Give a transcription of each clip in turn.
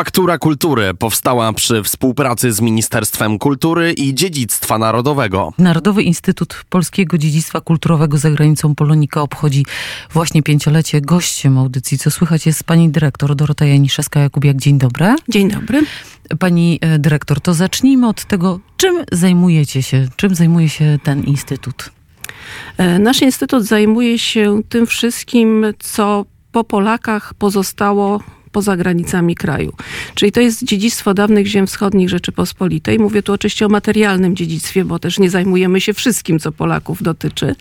Faktura Kultury powstała przy współpracy z Ministerstwem Kultury i Dziedzictwa Narodowego. Narodowy Instytut Polskiego Dziedzictwa Kulturowego za granicą Polonika obchodzi właśnie pięciolecie. Gościem audycji, co słychać, jest pani dyrektor Dorota Janiszewska-Jakubiak. Dzień dobry. Dzień dobry. Pani e, dyrektor, to zacznijmy od tego, czym zajmujecie się, czym zajmuje się ten instytut? E, nasz instytut zajmuje się tym wszystkim, co po Polakach pozostało poza granicami kraju. Czyli to jest dziedzictwo dawnych ziem wschodnich Rzeczypospolitej. Mówię tu oczywiście o materialnym dziedzictwie, bo też nie zajmujemy się wszystkim, co Polaków dotyczy.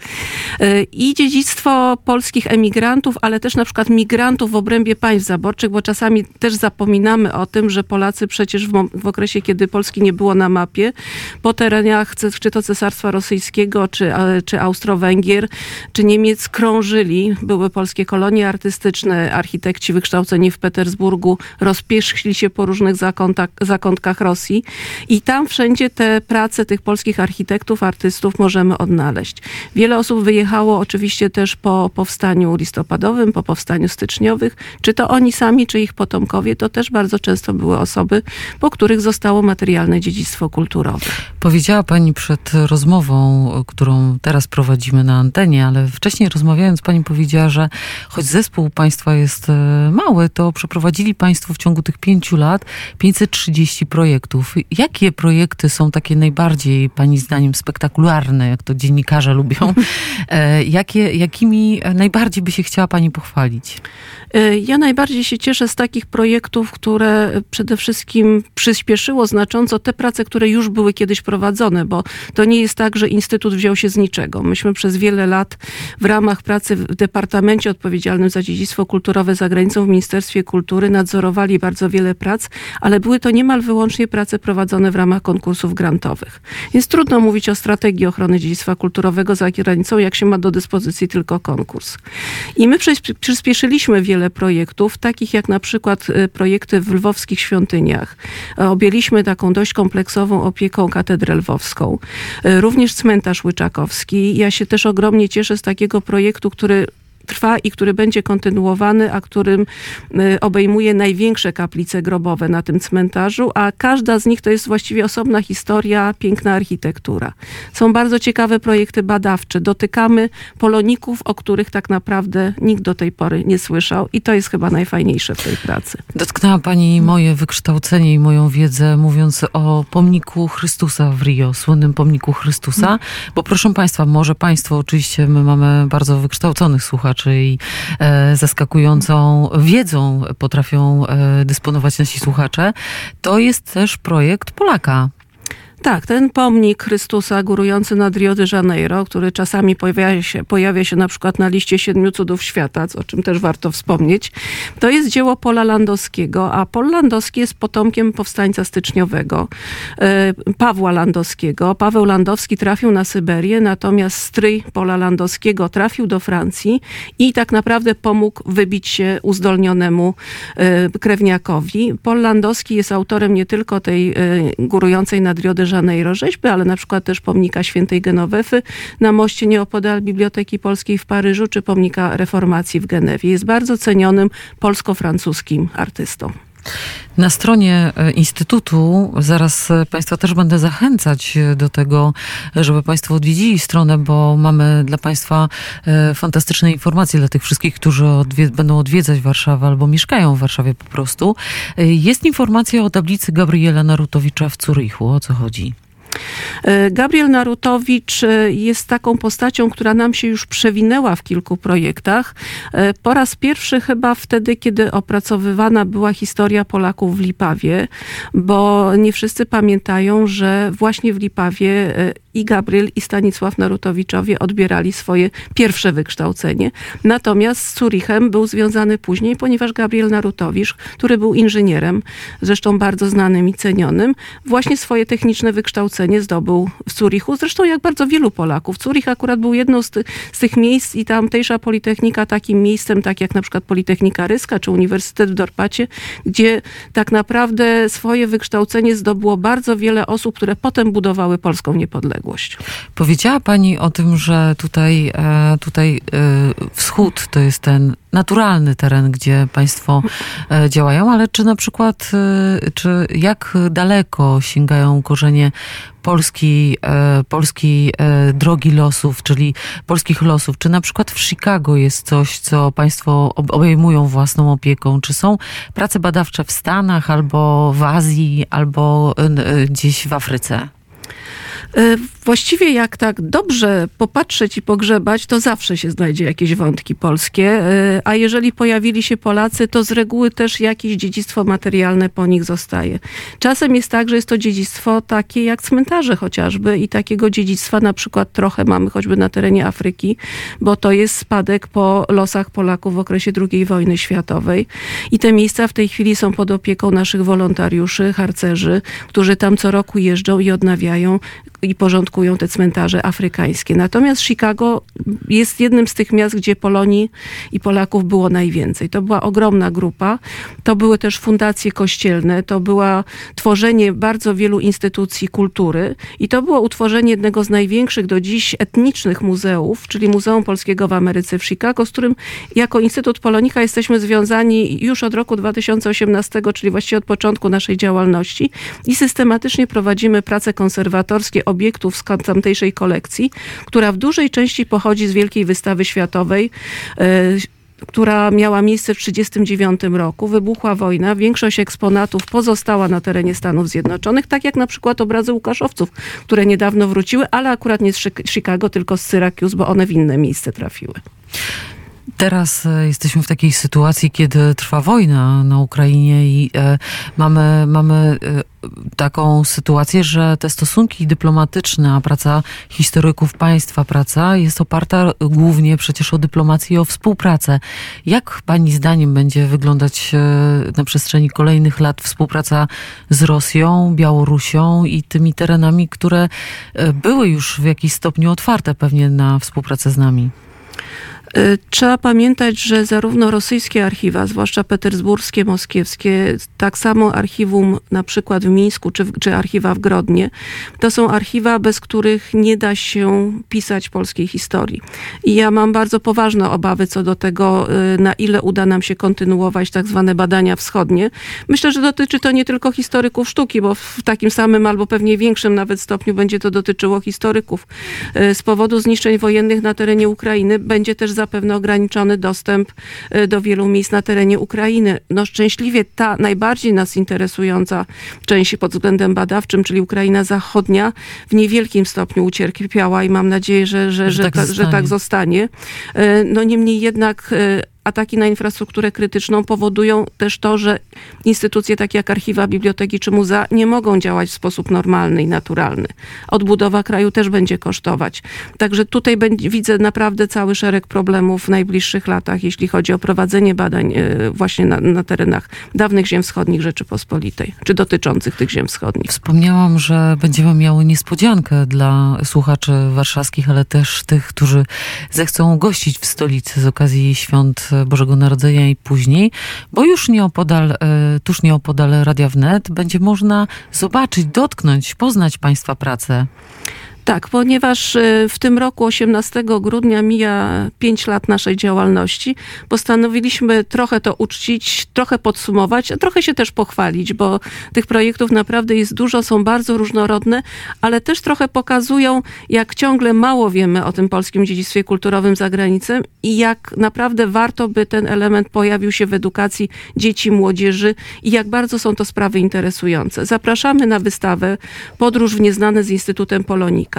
E, I dziedzictwo polskich emigrantów, ale też na przykład migrantów w obrębie państw zaborczych, bo czasami też zapominamy o tym, że Polacy przecież w, w okresie, kiedy Polski nie było na mapie, po terenach czy to Cesarstwa Rosyjskiego, czy, czy Austro-Węgier, czy Niemiec krążyli. Były polskie kolonie artystyczne, architekci wykształceni w Petersburgu, Petersburgu, rozpieszli się po różnych zakątkach, zakątkach Rosji i tam wszędzie te prace tych polskich architektów, artystów możemy odnaleźć. Wiele osób wyjechało oczywiście też po powstaniu listopadowym, po powstaniu styczniowych, czy to oni sami, czy ich potomkowie, to też bardzo często były osoby, po których zostało materialne dziedzictwo kulturowe. Powiedziała Pani przed rozmową, którą teraz prowadzimy na antenie, ale wcześniej rozmawiając Pani powiedziała, że choć zespół Państwa jest e, mały, to przeprowadzili Państwo w ciągu tych pięciu lat 530 projektów. Jakie projekty są takie najbardziej, Pani zdaniem, spektakularne, jak to dziennikarze lubią? E, jakie, jakimi najbardziej by się chciała Pani pochwalić? E, ja najbardziej się cieszę z takich projektów, które przede wszystkim przyspieszyło znacząco te prace, które już były kiedyś prowadzone, bo to nie jest tak, że Instytut wziął się z niczego. Myśmy przez wiele lat w ramach pracy w Departamencie Odpowiedzialnym za Dziedzictwo Kulturowe za granicą w Ministerstwie Kultury nadzorowali bardzo wiele prac, ale były to niemal wyłącznie prace prowadzone w ramach konkursów grantowych. Jest trudno mówić o strategii ochrony dziedzictwa kulturowego za granicą, jak się ma do dyspozycji tylko konkurs. I my przyspieszyliśmy wiele projektów, takich jak na przykład y, projekty w lwowskich świątyniach. Objęliśmy taką dość kompleksową opieką katedrę lwowską. Y, również cmentarz łyczakowski. Ja się też ogromnie cieszę z takiego projektu, który trwa i który będzie kontynuowany, a którym y, obejmuje największe kaplice grobowe na tym cmentarzu, a każda z nich to jest właściwie osobna historia, piękna architektura. Są bardzo ciekawe projekty badawcze. Dotykamy poloników, o których tak naprawdę nikt do tej pory nie słyszał i to jest chyba najfajniejsze w tej pracy. Dotknęła Pani moje wykształcenie i moją wiedzę, mówiąc o pomniku Chrystusa w Rio, słynnym pomniku Chrystusa, bo proszę Państwa, może Państwo, oczywiście my mamy bardzo wykształconych słuchaczy, słuchaczy i e, zaskakującą wiedzą potrafią e, dysponować nasi słuchacze, to jest też projekt Polaka. Tak, ten pomnik Chrystusa górujący nad Rio de Janeiro, który czasami pojawia się, pojawia się na przykład na liście siedmiu cudów świata, o czym też warto wspomnieć, to jest dzieło Pola Landowskiego, a Pol Landowski jest potomkiem powstańca styczniowego, e, Pawła Landowskiego. Paweł Landowski trafił na Syberię, natomiast stryj Pola Landowskiego trafił do Francji i tak naprawdę pomógł wybić się uzdolnionemu e, krewniakowi. Pol Landowski jest autorem nie tylko tej e, górującej nad Rio de Janeiro rzeźby, ale na przykład też pomnika świętej Genowefy na moście nieopodal Biblioteki Polskiej w Paryżu, czy pomnika reformacji w Genewie. Jest bardzo cenionym polsko-francuskim artystą. Na stronie e, Instytutu zaraz e, Państwa też będę zachęcać e, do tego, żeby Państwo odwiedzili stronę, bo mamy dla Państwa fantastyczne informacje dla tych wszystkich, którzy będą odwiedzać Warszawę albo mieszkają w Warszawie po prostu. Jest informacja o tablicy Gabriela Narutowicza w Curychu. O co chodzi? E, Gabriel Narutowicz e, jest taką postacią, która nam się już przewinęła w kilku projektach. E, po raz pierwszy chyba wtedy, kiedy opracowywana była historia Polaków w Lipawie, bo nie wszyscy pamiętają, że właśnie w Lipawie i Gabriel i Stanisław Narutowiczowie odbierali swoje pierwsze wykształcenie. Natomiast z Zurichem był związany później, ponieważ Gabriel Narutowicz, który był inżynierem, zresztą bardzo znanym i cenionym, właśnie swoje techniczne wykształcenie zdobył w Zurichu. Zresztą jak bardzo wielu Polaków. Zurich akurat był jedną z, ty z tych miejsc i tamtejsza Politechnika takim miejscem, tak jak na przykład Politechnika Ryska czy Uniwersytet w Dorpacie, gdzie tak naprawdę swoje wykształcenie zdobyło bardzo wiele osób, które potem budowały polską niepodległość. Niepodległość. Powiedziała Pani o tym, że tutaj, e, tutaj wschód to jest ten naturalny teren, gdzie Państwo działają, ale czy na przykład, czy jak daleko sięgają korzenie Polski, polskiej drogi losów, czyli polskich losów? Czy na przykład w Chicago jest coś, co Państwo obejmują własną opieką? Czy są prace badawcze w Stanach, albo w Azji, albo gdzieś w Afryce? E, właściwie jak tak dobrze popatrzeć i pogrzebać, to zawsze się znajdzie jakieś wątki polskie, e, a jeżeli pojawili się Polacy, to z reguły też jakieś dziedzictwo materialne po nich zostaje. Czasem jest tak, że jest to dziedzictwo takie jak cmentarze chociażby i takiego dziedzictwa na przykład trochę mamy choćby na terenie Afryki, bo to jest spadek po losach Polaków w okresie II wojny światowej i te miejsca w tej chwili są pod opieką naszych wolontariuszy, harcerzy, którzy tam co roku jeżdżą i odnawiają i porządkują te cmentarze afrykańskie. Natomiast Chicago jest jednym z tych miast, gdzie Polonii i Polaków było najwięcej. To była ogromna grupa. To były też fundacje kościelne, to było tworzenie bardzo wielu instytucji kultury i to było utworzenie jednego z największych do dziś etnicznych muzeów, czyli Muzeum Polskiego w Ameryce w Chicago, z którym jako Instytut Polonika jesteśmy związani już od roku 2018, czyli właściwie od początku naszej działalności i systematycznie prowadzimy prace konserwatorskie obiektów z tamtejszej kolekcji, która w dużej części pochodzi z Wielkiej Wystawy Światowej e, która miała miejsce w 1939 roku. Wybuchła wojna, większość eksponatów pozostała na terenie Stanów Zjednoczonych, tak jak na przykład obrazy Łukaszowców, które niedawno wróciły, ale akurat nie z Chicago, tylko z Syracuse, bo one w inne miejsce trafiły. Teraz e, jesteśmy w takiej sytuacji, kiedy trwa wojna na Ukrainie i e, mamy, mamy e, taką sytuację, że te stosunki dyplomatyczne, a praca historyków państwa, praca jest oparta głównie przecież o dyplomację i o współpracę. Jak pani zdaniem będzie wyglądać na przestrzeni kolejnych lat współpraca z Rosją, Białorusią i tymi terenami, które były już w jakiś stopniu otwarte pewnie na współpracę z nami? Y, trzeba pamiętać, że zarówno rosyjskie archiwa, zwłaszcza petersburskie, moskiewskie, tak samo archiwum na przykład w Mińsku czy, czy archiwa w Grodnie, to są archiwa, bez których nie da się pisać polskiej historii. I ja mam bardzo poważne obawy co do tego, y, na ile uda nam się kontynuować tak zwane badania wschodnie. Myślę, że dotyczy to nie tylko historyków sztuki, bo w takim samym albo pewnie większym nawet stopniu będzie to dotyczyło historyków. Y, z powodu zniszczeń wojennych na terenie Ukrainy będzie też zapewne ograniczony dostęp y, do wielu miejsc na terenie Ukrainy. No szczęśliwie ta najbardziej nas interesująca część pod względem badawczym, czyli Ukraina Zachodnia, w niewielkim stopniu ucierpiała i mam nadzieję, że, że, że, że, tak, ta, że tak zostanie. Y, no niemniej jednak y, ataki na infrastrukturę krytyczną powodują też to, że instytucje takie jak archiwa, biblioteki czy muzea nie mogą działać w sposób normalny i naturalny. Odbudowa kraju też będzie kosztować. Także tutaj będzie, widzę naprawdę cały szereg problemów w najbliższych latach, jeśli chodzi o prowadzenie badań e, właśnie na, na terenach dawnych ziem wschodnich Rzeczypospolitej, czy dotyczących tych ziem wschodnich. Wspomniałam, że będziemy miały niespodziankę dla słuchaczy warszawskich, ale też tych, którzy zechcą gościć w stolicy z okazji świąt Bożego Narodzenia i później, bo już nieopodal, e, tuż nieopodal Radia Wnet będzie można zobaczyć, dotknąć, poznać Państwa pracę. Tak, ponieważ e, w tym roku 18 grudnia mija 5 lat naszej działalności, postanowiliśmy trochę to uczcić, trochę podsumować, a trochę się też pochwalić, bo tych projektów naprawdę jest dużo, są bardzo różnorodne, ale też trochę pokazują, jak ciągle mało wiemy o tym polskim dziedzictwie kulturowym za granicą i jak naprawdę warto by ten element pojawił się w edukacji dzieci, młodzieży i jak bardzo są to sprawy interesujące. Zapraszamy na wystawę Podróż w nieznane z Instytutem Polonika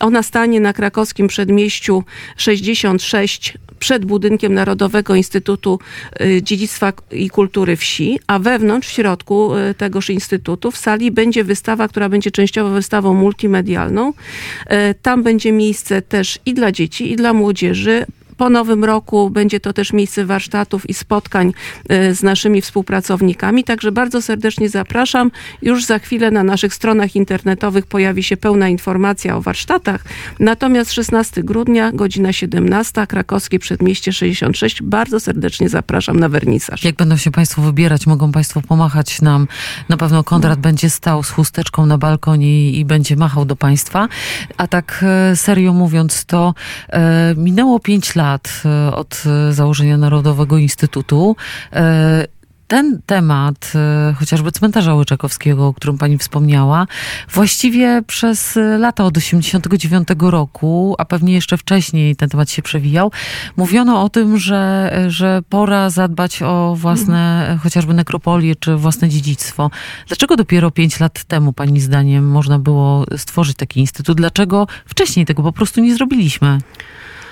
ona stanie na krakowskim przedmieściu 66 przed budynkiem Narodowego Instytutu y, Dziedzictwa i Kultury Wsi, a wewnątrz, w środku y, tegoż instytutu, w sali będzie wystawa, która będzie częściowo wystawą multimedialną. Y, tam będzie miejsce też i dla dzieci, i dla młodzieży po nowym roku będzie to też miejsce warsztatów i spotkań e, z naszymi współpracownikami, także bardzo serdecznie zapraszam. Już za chwilę na naszych stronach internetowych pojawi się pełna informacja o warsztatach. Natomiast 16 grudnia, godzina 17, Krakowskie Przedmieście 66. Bardzo serdecznie zapraszam na wernisaż. Jak będą się Państwo wybierać, mogą Państwo pomachać nam. Na pewno Konrad No. będzie stał z chusteczką na balkonie i, będzie machał do Państwa. A tak e, serio mówiąc, to e, minęło pięć lat e, od e, założenia Narodowego Instytutu. E, ten temat, chociażby cmentarza Łyczakowskiego, o którym pani wspomniała, właściwie przez lata od 89 roku, a pewnie jeszcze wcześniej ten temat się przewijał, mówiono o tym, że, że pora zadbać o własne chociażby nekropolie czy własne dziedzictwo. Dlaczego dopiero pięć lat temu, pani zdaniem, można było stworzyć taki instytut? Dlaczego wcześniej tego po prostu nie zrobiliśmy?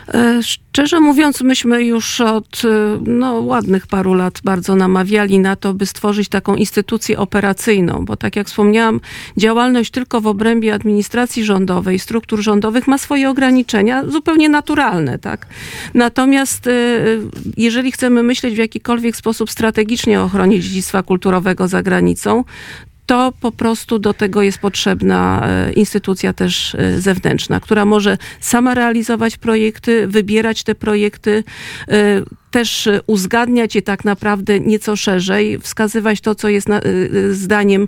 E, Szczerze mówiąc, myśmy już od e, no, ładnych paru lat bardzo namawiali na to, by stworzyć taką instytucję operacyjną, bo tak jak wspomniałam, działalność tylko w obrębie administracji rządowej, struktur rządowych ma swoje ograniczenia, zupełnie naturalne, tak? Natomiast e, jeżeli chcemy myśleć w jakikolwiek sposób strategicznie o ochronie dziedzictwa kulturowego za granicą, to po prostu do tego jest potrzebna e, instytucja też e, zewnętrzna, która może sama realizować projekty, wybierać te projekty, e, też e, uzgadniać je tak naprawdę nieco szerzej, wskazywać to, co jest na, e, e, zdaniem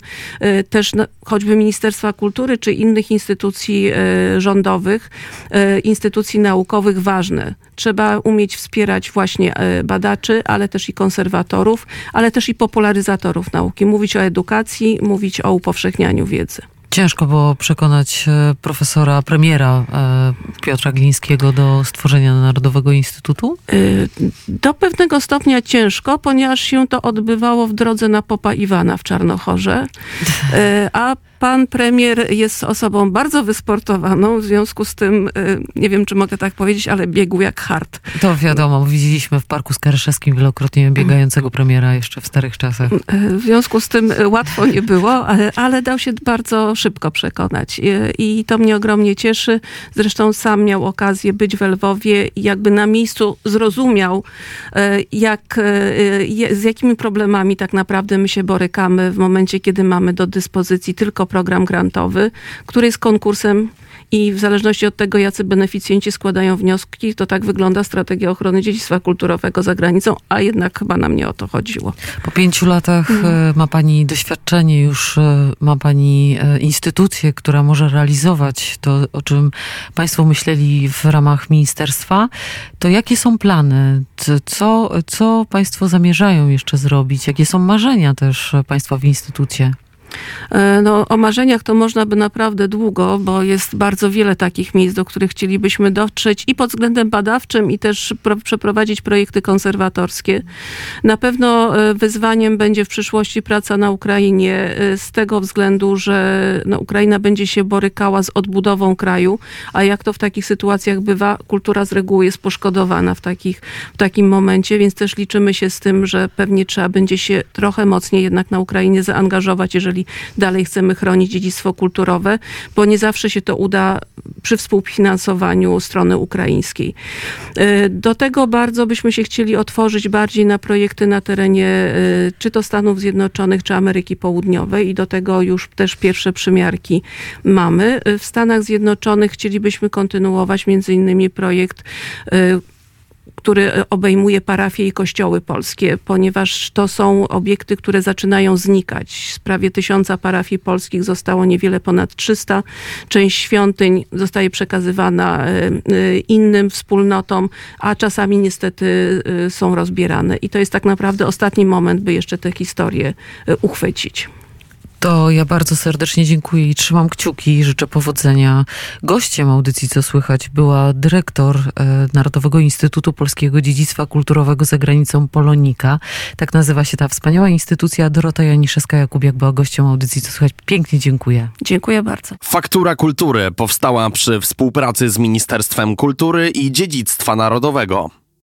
też choćby Ministerstwa Kultury czy innych instytucji rządowych, instytucji naukowych ważne. Trzeba umieć wspierać właśnie badaczy, ale też i konserwatorów, ale też i popularyzatorów nauki. Mówić o edukacji, mówić o upowszechnianiu wiedzy. Ciężko było przekonać e, profesora, premiera e, Piotra Glińskiego do stworzenia Narodowego Instytutu? Y, Do pewnego stopnia ciężko, ponieważ się to odbywało w drodze na Popa Iwana w Czarnochorze, a pan premier jest osobą bardzo wysportowaną, w związku z tym, nie wiem czy mogę tak powiedzieć, ale biegł jak hart. To wiadomo, widzieliśmy w Parku Skaryszewskim wielokrotnie biegającego premiera jeszcze w starych czasach. W związku z tym łatwo nie było, ale, ale dał się bardzo szybko przekonać i to mnie ogromnie cieszy. Zresztą sam miał okazję być w Lwowie i jakby na miejscu zrozumiał, y, jak, je- z jakimi problemami tak naprawdę my się borykamy w momencie, kiedy mamy do dyspozycji tylko program grantowy, który jest konkursem i w zależności od tego, jacy beneficjenci składają wnioski, to tak wygląda strategia ochrony dziedzictwa kulturowego za granicą, a jednak chyba nam nie o to chodziło. Po pięciu latach e, ma pani doświadczenie, już e, ma pani e, instytucję, która może realizować to, o czym państwo myśleli w ramach ministerstwa. To jakie są plany? Co, co państwo zamierzają jeszcze zrobić? Jakie są marzenia też państwa w instytucie? E, No, o marzeniach to można by naprawdę długo, bo jest bardzo wiele takich miejsc, do których chcielibyśmy dotrzeć i pod względem badawczym, i też pro, przeprowadzić projekty konserwatorskie. Na pewno e, wyzwaniem będzie w przyszłości praca na Ukrainie e, z tego względu, że no, Ukraina będzie się borykała z odbudową kraju, a jak to w takich sytuacjach bywa, kultura z reguły jest poszkodowana w, takich, w takim momencie, więc też liczymy się z tym, że pewnie trzeba będzie się trochę mocniej jednak na Ukrainie zaangażować, jeżeli dalej chcemy chronić dziedzictwo kulturowe, bo nie zawsze się to uda przy współfinansowaniu strony ukraińskiej. E, Do tego bardzo byśmy się chcieli otworzyć bardziej na projekty na terenie e, czy to Stanów Zjednoczonych, czy Ameryki Południowej i do tego już też pierwsze przymiarki mamy. E, W Stanach Zjednoczonych chcielibyśmy kontynuować między innymi projekt który obejmuje parafie i kościoły polskie, ponieważ to są obiekty, które zaczynają znikać. Z prawie tysiąca parafii polskich zostało niewiele ponad 300. Część świątyń zostaje przekazywana e, e, innym wspólnotom, a czasami niestety e, są rozbierane. I to jest tak naprawdę ostatni moment, by jeszcze tę historię uchwycić. To ja bardzo serdecznie dziękuję i trzymam kciuki i życzę powodzenia. Gościem audycji Co Słychać była dyrektor e, Narodowego Instytutu Polskiego Dziedzictwa Kulturowego za granicą Polonika. Tak nazywa się ta wspaniała instytucja. Dorota Janiszewska-Jakubiak była gościem audycji Co Słychać. Pięknie dziękuję. Dziękuję bardzo. Faktura Kultury powstała przy współpracy z Ministerstwem Kultury i Dziedzictwa Narodowego.